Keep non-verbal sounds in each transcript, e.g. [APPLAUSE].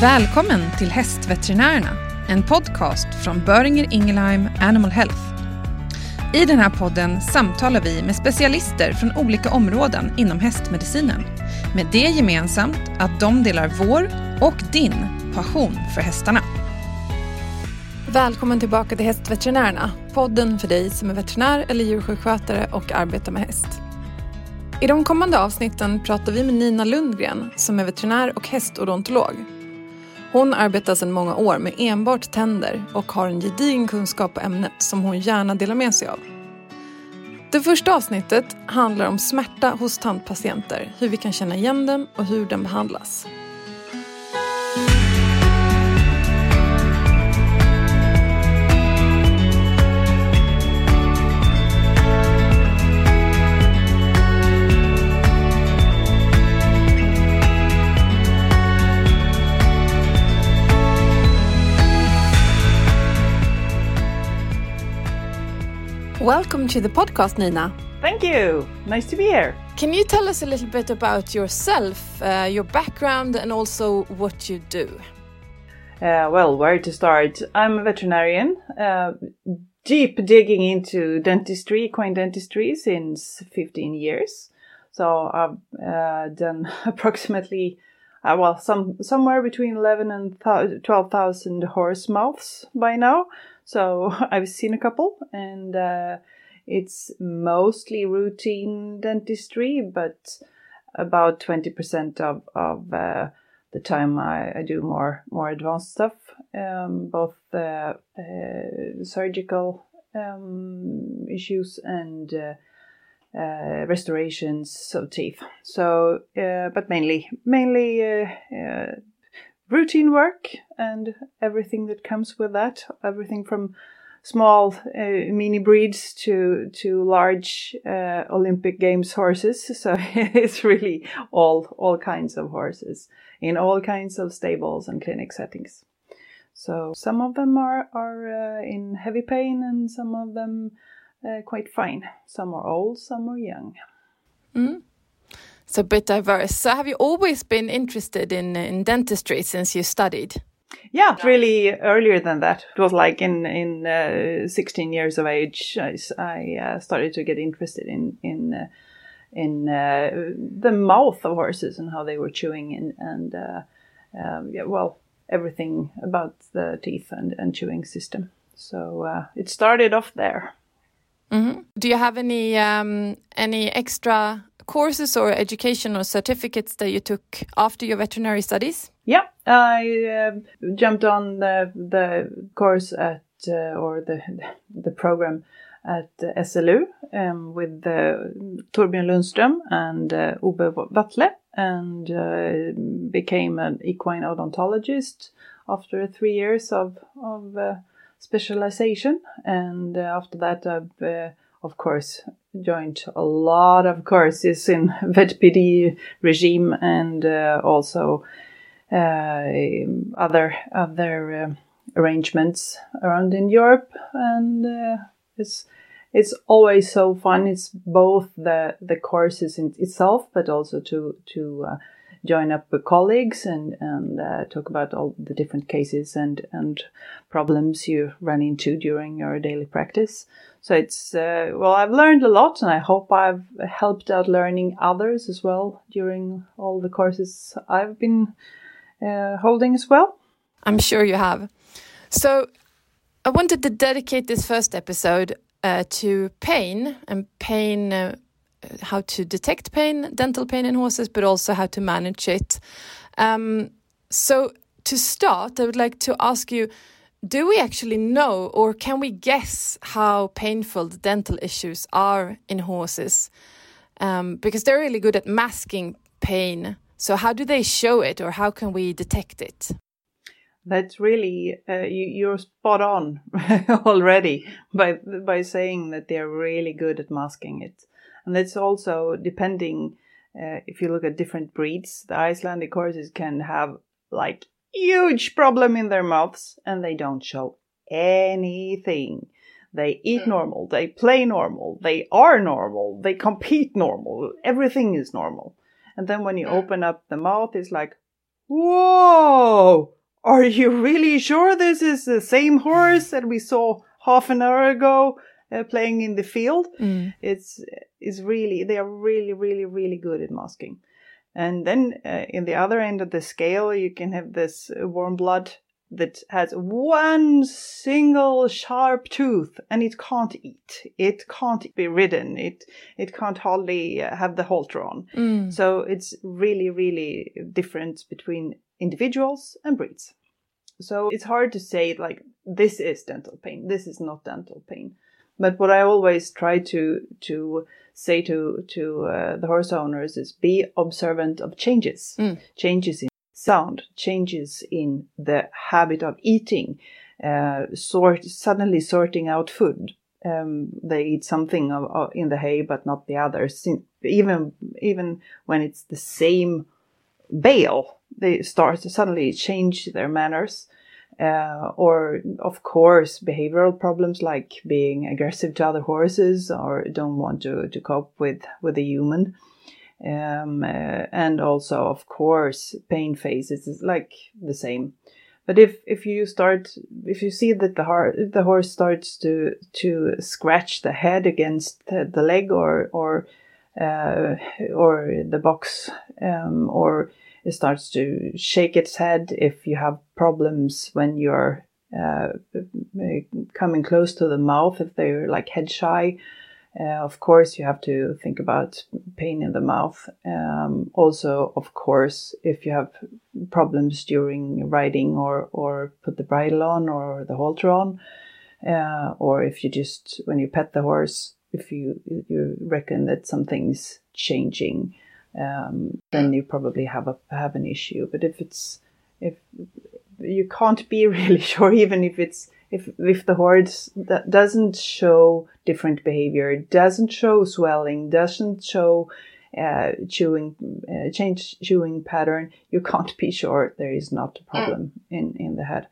Välkommen till Hästveterinärerna, en podcast från Böringer Ingelheim Animal Health. I den här podden samtalar vi med specialister från olika områden inom hästmedicinen. Med det gemensamt att de delar vår och din passion för hästarna. Välkommen tillbaka till Hästveterinärerna, podden för dig som är veterinär eller djursjukskötare och arbetar med häst. I de kommande avsnitten pratar vi med Nina Lundgren som är veterinär och hästodontolog. Hon arbetar sedan många år med enbart tänder och har en gedigen kunskap på ämnet som hon gärna delar med sig av. Det första avsnittet handlar om smärta hos tandpatienter, hur vi kan känna igen den och hur den behandlas. Welcome to the podcast, Nina. Thank you. Nice to be here. Can you tell us a little bit about yourself, uh, your background, and also what you do? Uh, well, where to start? I'm a veterinarian, uh, deep digging into dentistry, equine dentistry, since 15 years. So I've uh, done [LAUGHS] approximately, uh, well, some somewhere between 11 and 12,000 horse mouths by now. So [LAUGHS] I've seen a couple, and uh, it's mostly routine dentistry, but about 20% of, of uh, the time I, I, do more more advanced stuff, um, both uh, uh surgical um, issues and uh, uh, restorations of teeth. So, but mainly mainly routine work and everything that comes with that. Everything from small uh, mini breeds to to large uh, Olympic Games horses. [LAUGHS] So it's really all all kinds of horses in all kinds of stables and clinic settings. So some of them are are uh, in heavy pain, and some of them uh, quite fine. Some are old, some are young. Mm so a bit diverse. So have you always been interested in in dentistry since you studied? Yeah, really earlier than that. It was like in in uh, 16 years of age, I, I uh, started to get interested in in uh, in uh, the mouth of horses and how they were chewing and and uh, um, yeah, well, everything about the teeth and, and chewing system. So uh, it started off there. Mm -hmm. Do you have any um, any extra courses or educational certificates that you took after your veterinary studies? Yeah, I uh, jumped on the, the course at uh, or the the program at SLU um, with uh, Torbjörn Lundström and uh, Owe Wattle and uh, became an equine odontologist after three years of, of uh, specialization. And uh, after that, I've, uh, of course, joined a lot of courses in [LAUGHS] VetPD regime and uh, also uh, other other uh, arrangements around in Europe, and uh, it's it's always so fun. It's both the the courses in itself, but also to to uh, join up with colleagues and and uh, talk about all the different cases and and problems you run into during your daily practice. So it's uh, well, I've learned a lot, and I hope I've helped out learning others as well during all the courses I've been uh, holding as well. I'm sure you have. So I wanted to dedicate this first episode uh, to pain and pain uh, how to detect pain, dental pain in horses, but also how to manage it. Um, so, to start, I would like to ask you do we actually know or can we guess how painful the dental issues are in horses? Um, because they're really good at masking pain. So, how do they show it or how can we detect it? That's really uh, you, are spot on [LAUGHS] already by by saying that they're really good at masking it. And that's also depending uh, if you look at different breeds. The Icelandic horses can have like huge problem in their mouths and they don't show anything. They eat hmm. normal, they play normal, they are normal, they compete normal, everything is normal. And then when you hmm. open up the mouth, it's like, Whoa! Are you really sure this is the same horse that we saw half an hour ago uh, playing in the field? Mm. It's is really they are really really really good at masking. And then uh, in the other end of the scale, you can have this warm blood that has one single sharp tooth and it can't eat. It can't be ridden. It it can't hardly uh, have the halter on. Mm. So it's really really different between individuals and breeds. So it's hard to say like this is dental pain. This is not dental pain. But what I always try to to say to to uh, the horse owners is be observant of changes, Mm. changes in sound, changes in the habit of eating, uh, sort suddenly sorting out food. Um, they eat something of, of, in the hay, but not the others. Sin- Even even when it's the same bale, they start to suddenly change their manners. Uh, or of course behavioral problems like being aggressive to other horses or don't want to, to cope with with a human. Um, uh, and also of course pain phases is like the same. But if if you start if you see that the heart the horse starts to to scratch the head against the, the leg or or uh, or the box um, or it starts to shake its head if you have problems when you're uh, coming close to the mouth if they're like head shy. Uh, of course you have to think about pain in the mouth. Um, also of course if you have problems during riding or or put the bridle on or the halter on uh, or if you just when you pet the horse if you you reckon that something's changing um, then you probably have a have an issue. But if it's if you can't be [LAUGHS] really sure, even if it's if if the horse that doesn't show different behavior, doesn't show swelling, doesn't show uh, chewing uh, change chewing pattern, you can't be sure there is not a problem in in the head.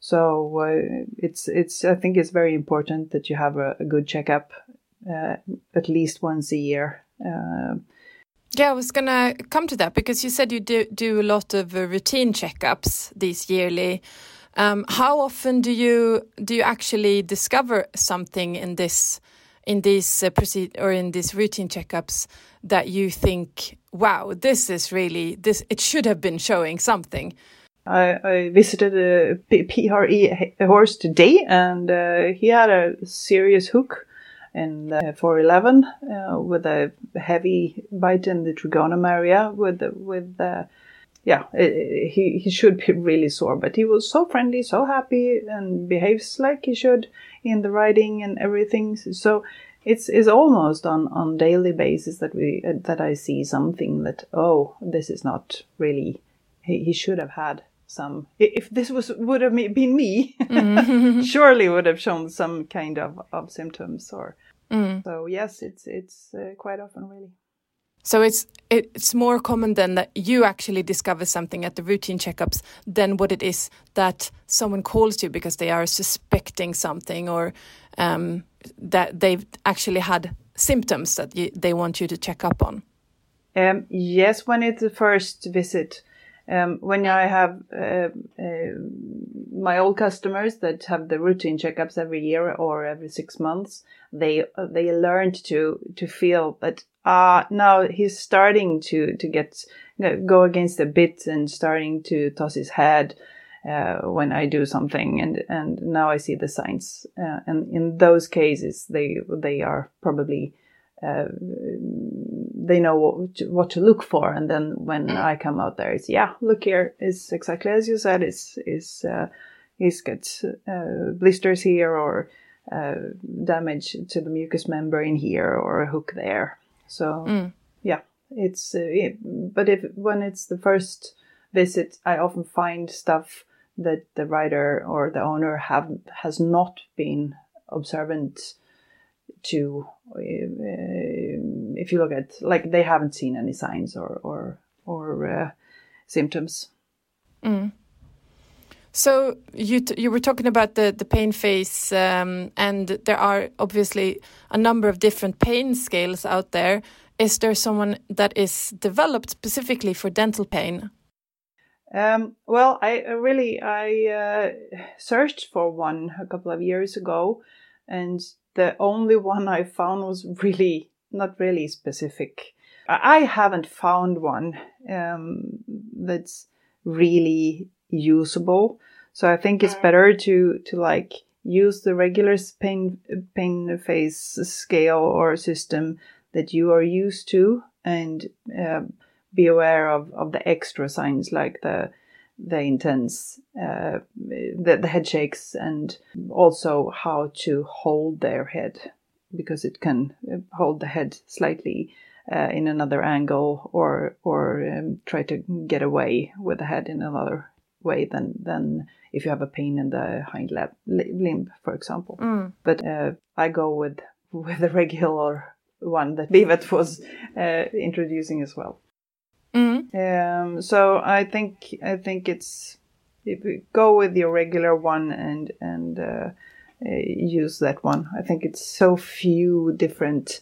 So uh, it's it's I think it's very important that you have a, a good checkup uh, at least once a year. Yeah, I was gonna come to that because you said you do do a lot of uh, routine checkups these yearly. Um, how often do you do you actually discover something in this in these uh, proceed or in these routine checkups that you think, wow, this is really this it should have been showing something. I, I visited a PRE horse today, and uh, he had a serious hook in the 411 uh, with a heavy bite in the trigonum area. With the, with the, yeah, i he he should be really sore, but he was so friendly, so happy, and behaves like he should in the riding and everything. So it's it's almost on on daily basis that we uh, that I see something that oh this is not really he, he should have had some if this was would have been me [LAUGHS] surely would have shown some kind of, of symptoms or Mm. so yes it's it's uh, quite often really So it's it's more common than that you actually discover something at the routine checkups than what it is that someone calls you because they are suspecting something or um, that they've actually had symptoms that you, they want you to check up on. um, yes when it's the first visit um, when I have uh, uh, my old customers that have the routine checkups every year or every six months, they they learned to to feel that ah now he's starting to to get go against the bit and starting to toss his head uh, when I do something, and and now I see the signs, uh, and in those cases they they are probably uh, they know what to, what to look for, and then when I come out there, it's yeah, look here, it's exactly as you said, it's is uh, he's got uh, blisters here or uh, damage to the mucous membrane here or a hook there. So Mm. yeah, it's uh, it, but if when it's the first visit, I often find stuff that the rider or the owner have has not been observant to uh, if you look at like they haven't seen any signs or or or uh, symptoms Mm. So you you were talking about the the pain phase, um, and there are obviously a number of different pain scales out there. Is there someone that is developed specifically for dental pain? Um, well, I really I uh, searched for one a couple of years ago, and the only one I found was really not really specific. I haven't found one um, that's really usable. So I think it's better to to like use the regular pain pain phase scale or system that you are used to, and uh, be aware of of the extra signs like the the intense uh, the, the head shakes and also how to hold their head because it can hold the head slightly uh, in another angle or or um, try to get away with the head in another way than than if you have a pain in the hind lab, limb, for example. Mm. But uh, I go with with the regular one that Vivet was uh, introducing as well. Mm. Um, so I think I think it's if you go with your regular one and and uh, uh, use that one. I think it's so few different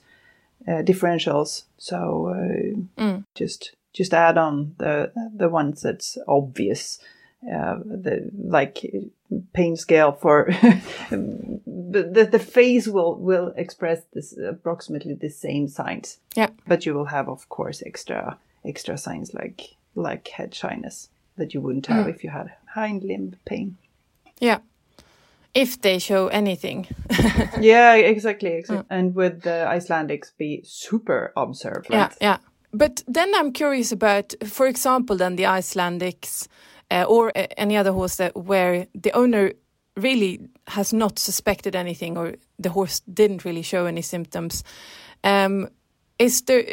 uh, differentials. So uh, Mm. just just add on the the ones that's obvious. Uh, the like pain scale for [LAUGHS] the, the the face will will express this approximately the same signs. Yeah. But you will have of course extra extra signs like like head shyness that you wouldn't have if you had hind limb pain. Yeah. If they show anything. [LAUGHS] yeah, exactly. exactly. And with the Icelandics, be super observant. Yeah, yeah. But then I'm curious about, for example, then the Icelandics uh, or uh, any other horse that where the owner really has not suspected anything or the horse didn't really show any symptoms. Um, is there?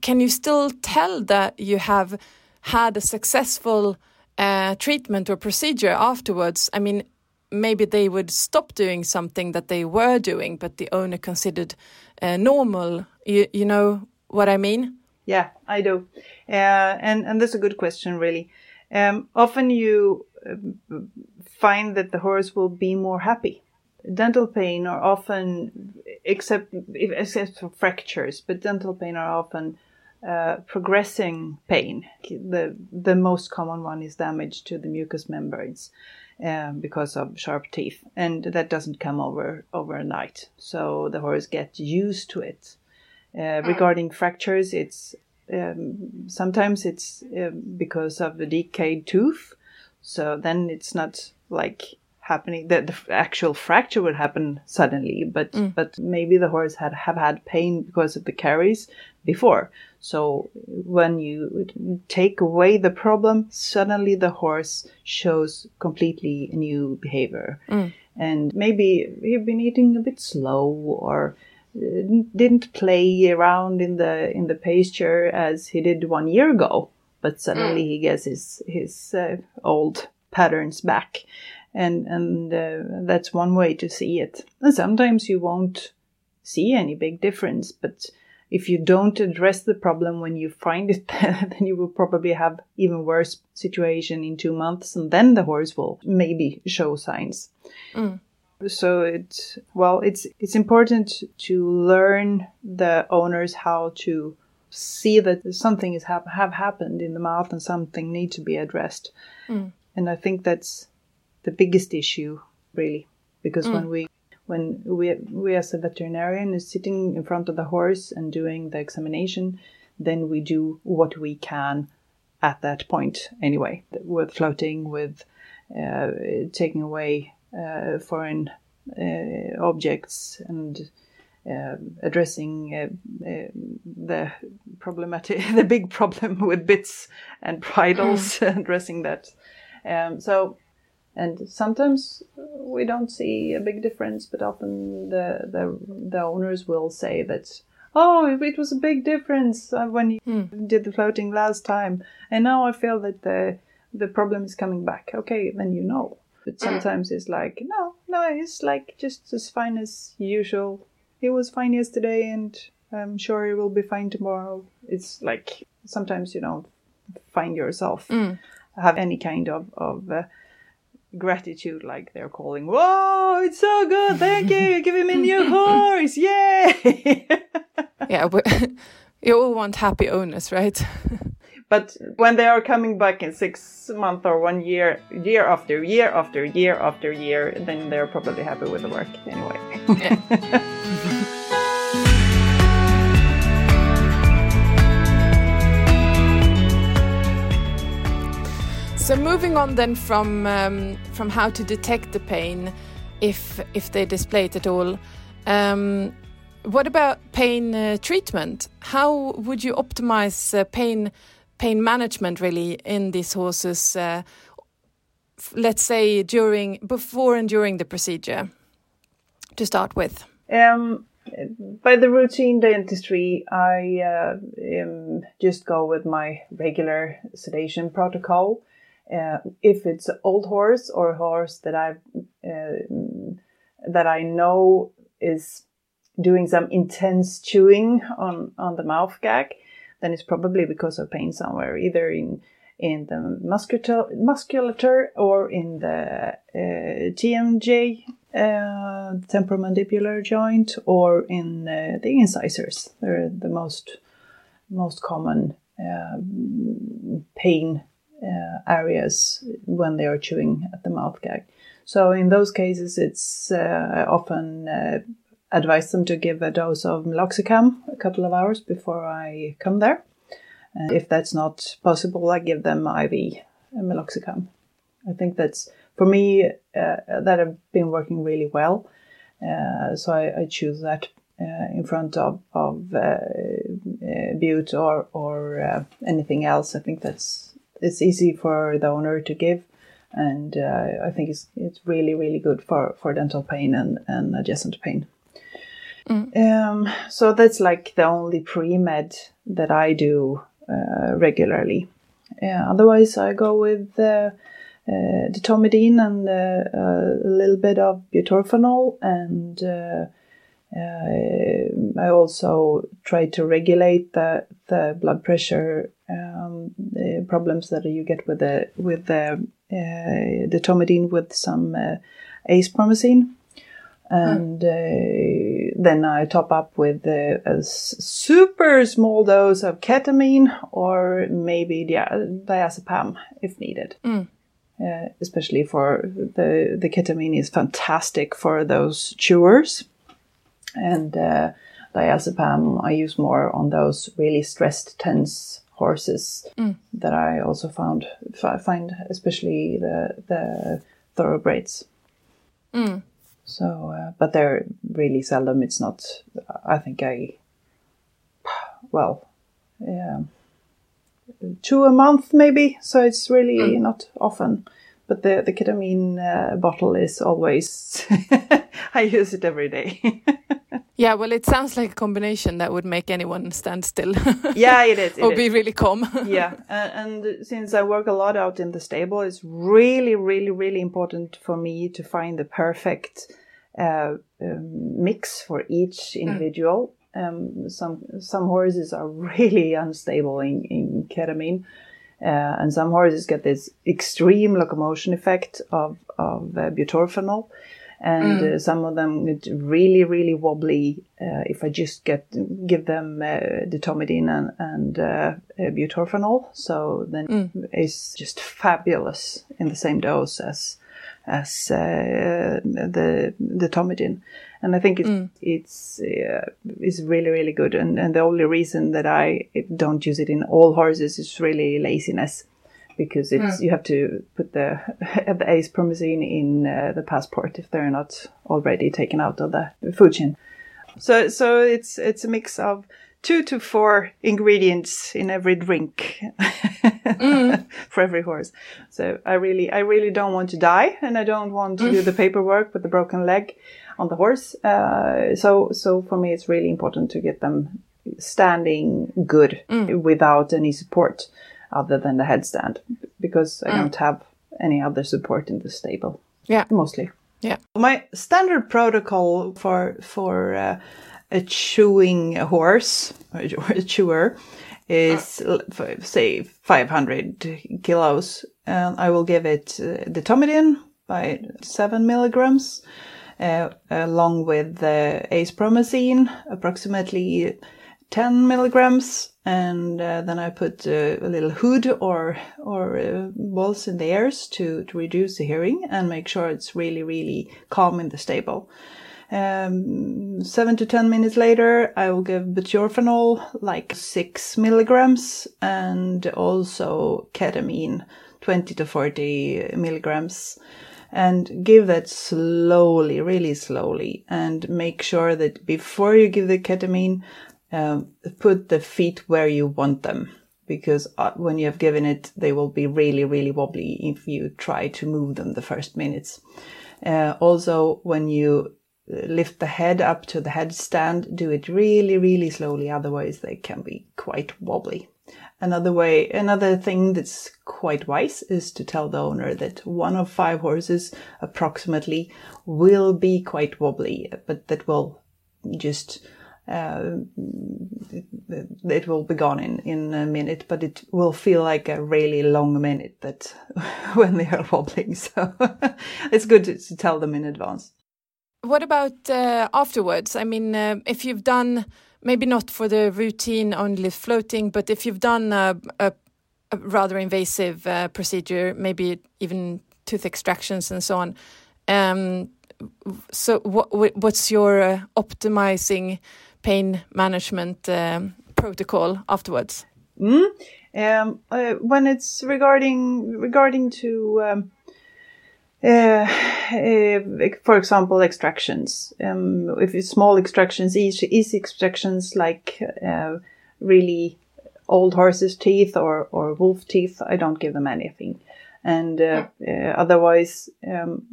Can you still tell that you have had a successful uh, treatment or procedure afterwards? I mean, maybe they would stop doing something that they were doing, but the owner considered uh, normal. You, you know what I mean? Yeah, I do. Uh, and, and that's a good question, really. Um, often you uh, find that the horse will be more happy. Dental pain are often, except, except for fractures, but dental pain are often uh, progressing pain. The, the most common one is damage to the mucous membranes. Um, because of sharp teeth, and that doesn't come over overnight. So the horse gets used to it. Uh, regarding fractures, it's um, sometimes it's um, because of the decayed tooth. So then it's not like happening that the actual fracture would happen suddenly, but Mm. but maybe the horse had have had pain because of the caries before. So when you take away the problem, suddenly the horse shows completely new behavior. Mm. And maybe he'd been eating a bit slow or uh, didn't play around in the in the pasture as he did one year ago, but suddenly he gets his his uh, old patterns back, and and uh, that's one way to see it. And sometimes you won't see any big difference, but if you don't address the problem when you find it, [LAUGHS] then you will probably have even worse situation in two months, and then the horse will maybe show signs. Mm. So it's well, it's it's important to learn the owners how to see that something is hap- have happened in the mouth and something need to be addressed. Mm. And I think that's the biggest issue, really, because when we when we we as a veterinarian is sitting in front of the horse and doing the examination, then we do what we can at that point anyway, with floating, with uh, taking away uh, foreign uh, objects and uh, addressing uh, uh, the problematic, [LAUGHS] the big problem with bits and bridles, [LAUGHS] addressing that. Um, so, and sometimes we don't see a big difference, but often the the, the owners will say that. Oh, it was a big difference uh, when you Hmm. did the floating last time, and now I feel that the the problem is coming back. Okay, then you know. But sometimes it's like, no, no, it's like just as fine as usual. It was fine yesterday, and I'm sure it will be fine tomorrow. It's like sometimes you don't find yourself Mm. have any kind of of uh, gratitude, like they're calling, "Whoa, it's so good! Thank you, you're giving me a new [LAUGHS] horse! Yay!" Yeah, [LAUGHS] we, you all want happy owners, right? But when they are coming back in six months or one year, year after year after year after year, then they're probably happy with the work anyway. [LAUGHS] So moving on then from um, from how to detect the pain, if if they display it at all, um, what about pain uh, treatment? How would you optimize uh, pain pain management really in these horses? Uh, let's say during, before, and during the procedure. To start with. Um, by the routine dentistry, I uh, um, just go with my regular sedation protocol. Uh, if it's an old horse or a horse that I uh, that I know is doing some intense chewing on, on the mouth gag, then it's probably because of pain somewhere, either in in the musculature, musculature or in the uh, TMJ, uh, temporomandibular joint, or in uh, the incisors. They're the most most common uh, pain uh, areas when they are chewing at the mouth gag. So in those cases, it's uh, often advise them to give a dose of meloxicam a couple of hours before I come there. And if that's not possible, I give them IV meloxicam. I think that's for me uh, that have been working really well. Uh, so I, I, choose that uh, in front of of uh, uh, bute or or uh, anything else. I think that's it's easy for the owner to give, and I think it's it's really really good for for dental pain and and adjacent pain. Mm. Um, so that's like the only pre med that I do uh, regularly. otherwise, I go with uh, uh, detomidine and uh, a little bit of butorphanol, and uh, I also try to regulate the the blood pressure um, the problems that you get with the with the detomidine with some acepromazine and uh, then I top up with uh, a super small dose of ketamine or maybe dia- diazepam if needed. Mm. Uh, especially for the the ketamine is fantastic for those chewers, and uh, diazepam I use more on those really stressed, tense horses mm. that I also found find especially the the thoroughbreds. Mm. So, uh, but they're really seldom. It's not. I think I, well, yeah, two a month maybe. So it's really mm. not often. But the the ketamine uh, bottle is always. [LAUGHS] I use it every day. [LAUGHS] Yeah, well, it sounds like a combination that would make anyone stand still. [LAUGHS] yeah, it is. It [LAUGHS] or is. be really calm. [LAUGHS] yeah, and, and, since I work a lot out in the stable, it's really, really, really important for me to find the perfect uh, um, mix for each hmm. individual. Mm. Um, some some horses are really unstable in, in ketamine. Uh, and some horses get this extreme locomotion effect of, of uh, butorphanol and mm. uh, some of them get really really wobbly uh, if I just get give them uh, detomidine and, and uh, uh, butorphanol. So then mm. it's just fabulous in the same dose as as uh, the detomidine. And I think it, mm. it's is really really good. And, and the only reason that I don't use it in all horses is really laziness because it's mm. you have to put the [LAUGHS] the acepromazine in uh, the passport if they're not already taken out of the food chain. So so it's it's a mix of two to four ingredients in every drink mm. [LAUGHS] for every horse. So I really I really don't want to die and I don't want to do the paperwork with the broken leg on the horse. Uh, so so for me it's really important to get them standing good mm. without any support other than the headstand because I mm. don't have any other support in the stable. Yeah, mostly. Yeah. My standard protocol for for uh, a chewing horse or a chewer is say 500 kilos. And I will give it uh, detomidine by seven milligrams, uh, along with the acepromazine, approximately 10 milligrams, and uh, then I put uh, a little hood or or uh, balls in the ears to to reduce the hearing and make sure it's really really calm in the stable. Um, seven to ten minutes later, I will give butorphanol, like six milligrams, and also ketamine, 20 to 40 milligrams and give that slowly, really slowly, and make sure that before you give the ketamine, um, put the feet where you want them. Because uh, when you have given it, they will be really, really wobbly if you try to move them the first minutes. Uh, also, when you uh, lift the head up to the headstand, do it really, really slowly. Otherwise, they can be quite wobbly. Another way, another thing that's quite wise is to tell the owner that one of five horses approximately will be quite wobbly, but that will just it will be gone in, in a minute, but it will feel like a really long minute that [LAUGHS] when they are wobbling. So [LAUGHS] it's good to, to, tell them in advance. What about uh, afterwards? I mean, uh, if you've done maybe not for the routine only floating, but if you've done a, a, a rather invasive uh, procedure, maybe even tooth extractions and so on. Um, so, what, what's your uh, optimizing pain management um, protocol afterwards? Mm. Um, uh, when it's regarding regarding to um, uh, uh, for example, extractions. Um, if it's small extractions, easy, easy extractions like uh, really old horse's teeth or, or wolf teeth, I don't give them anything. And uh, uh, otherwise, um,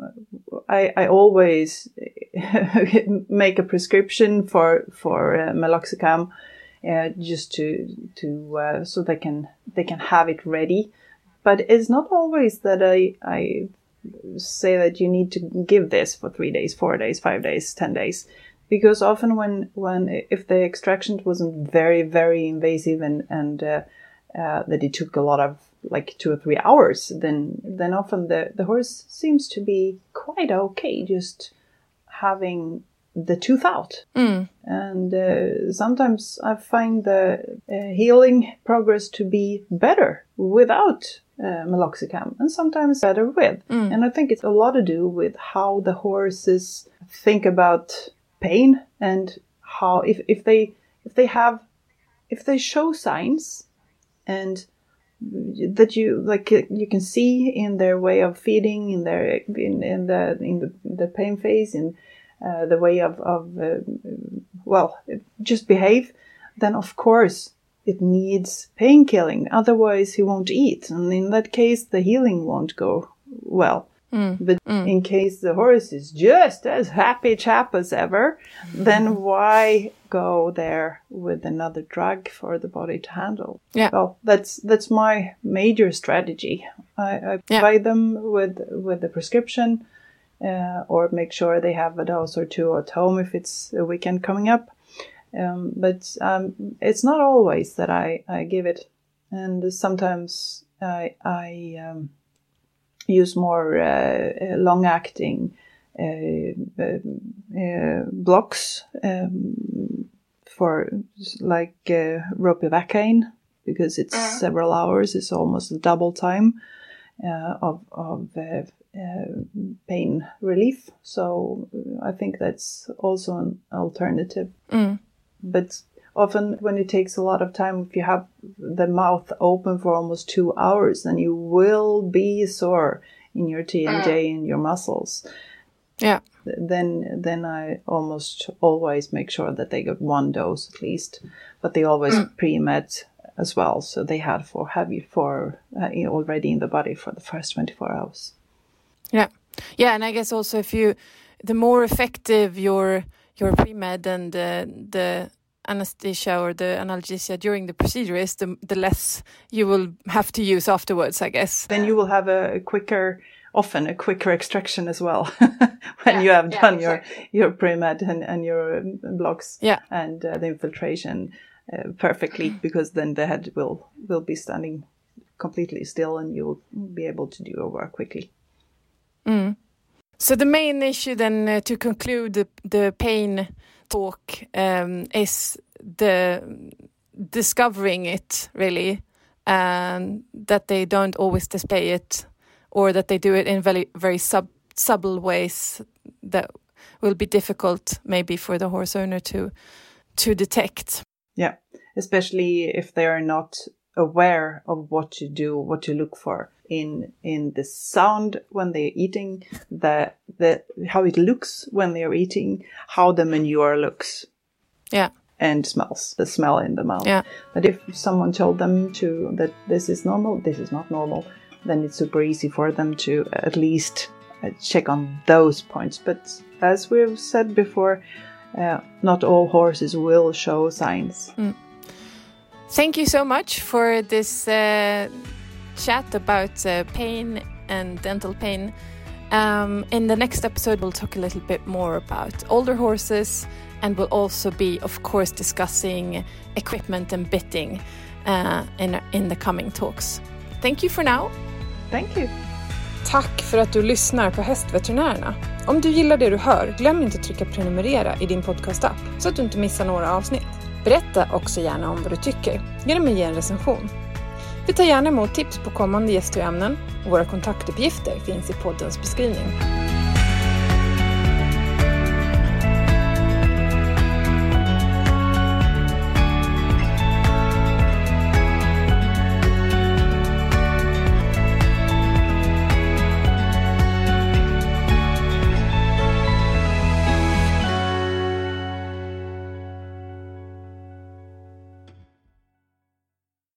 I, I always [LAUGHS] make a prescription for for uh, meloxicam, just to to so they can they can have it ready. But it's not always that I I say that you need to give this for three days, four days, five days, ten days, because often when when if the extraction wasn't very very invasive and and uh, uh, that it took a lot of like two or three hours, then then often the the horse seems to be quite okay, just having the tooth out. Mm. And uh, sometimes I find the uh, healing progress to be better without uh, meloxicam and sometimes better with. Mm. And I think it's a lot to do with how the horses think about pain and how if, if they if they have if they show signs and that you like you can see in their way of feeding in their in, in the in the, the pain phase in uh, the way of, of uh, well just behave then of course it needs pain killing. Otherwise, he won't eat. And in that case, the healing won't go well. Mm. But mm. in case the horse is just as happy chap as ever, mm. then why go there with another drug for the body to handle? Yeah. Well, that's that's my major strategy. I, I yeah. provide them with with the prescription, uh, or make sure they have a dose or two at home if it's a weekend coming up. Um, but um, it's not always that I, I give it, and sometimes I, I um, use more uh, uh long acting uh, uh, uh, blocks um, for like uh, ropivacaine because it's uh-huh. several hours. It's almost double time of of pain relief. So I think that's also an alternative. Mm but often when it takes a lot of time if you have the mouth open for almost two hours then you will be sore in your tmj and your muscles. Yeah. Then then i almost always make sure that they get one dose at least but they always mm. pre-med as well. So they had for heavy for uh, already in the body for the first 24 hours. Yeah. Yeah and i guess also if you the more effective your your pre-med and uh, the anesthesia or the analgesia during the procedure is, the, the less you will have to use afterwards, I guess. Then you will have a quicker, often a quicker extraction as well [LAUGHS] when yeah, you have yeah, done your, your pre-med and, and your um, blocks yeah. and uh, the infiltration uh, perfectly [CLEARS THROAT] because then the head will, will be standing completely still and you'll be able to do your work quickly. Mm. So the main issue then uh, to conclude the, the pain talk um, is the discovering it really, and that they don't always display it, or that they do it in very very sub subtle ways that will be difficult maybe for the horse owner to to detect. Yeah, especially if they are not aware of what to do, what to look for in in the sound when they're eating, the the how it looks when they're eating, how the manure looks. Yeah. And smells, the smell in the mouth. Yeah. But if someone told them to that this is normal, this is not normal, then it's super easy for them to at least uh, check on those points. But as we've said before, uh, not all horses will show signs. Mm. Thank you so much for this uh, chat about uh, pain and dental pain. Um, in the next episode, we'll talk a little bit more about older horses, and we'll also be, of course, discussing equipment and bitting uh, in, in the coming talks. Thank you for now. Thank you. Tack för att du lyssnar på Hästveterinärerna. Om du gillar det du hör, glöm inte att trycka prenumerera i din podcastapp så att du inte missar några avsnitt. Berätta också gärna om vad du tycker genom att ge en recension. Vi tar gärna emot tips på kommande gäster och ämnen och våra kontaktuppgifter finns i poddens beskrivning.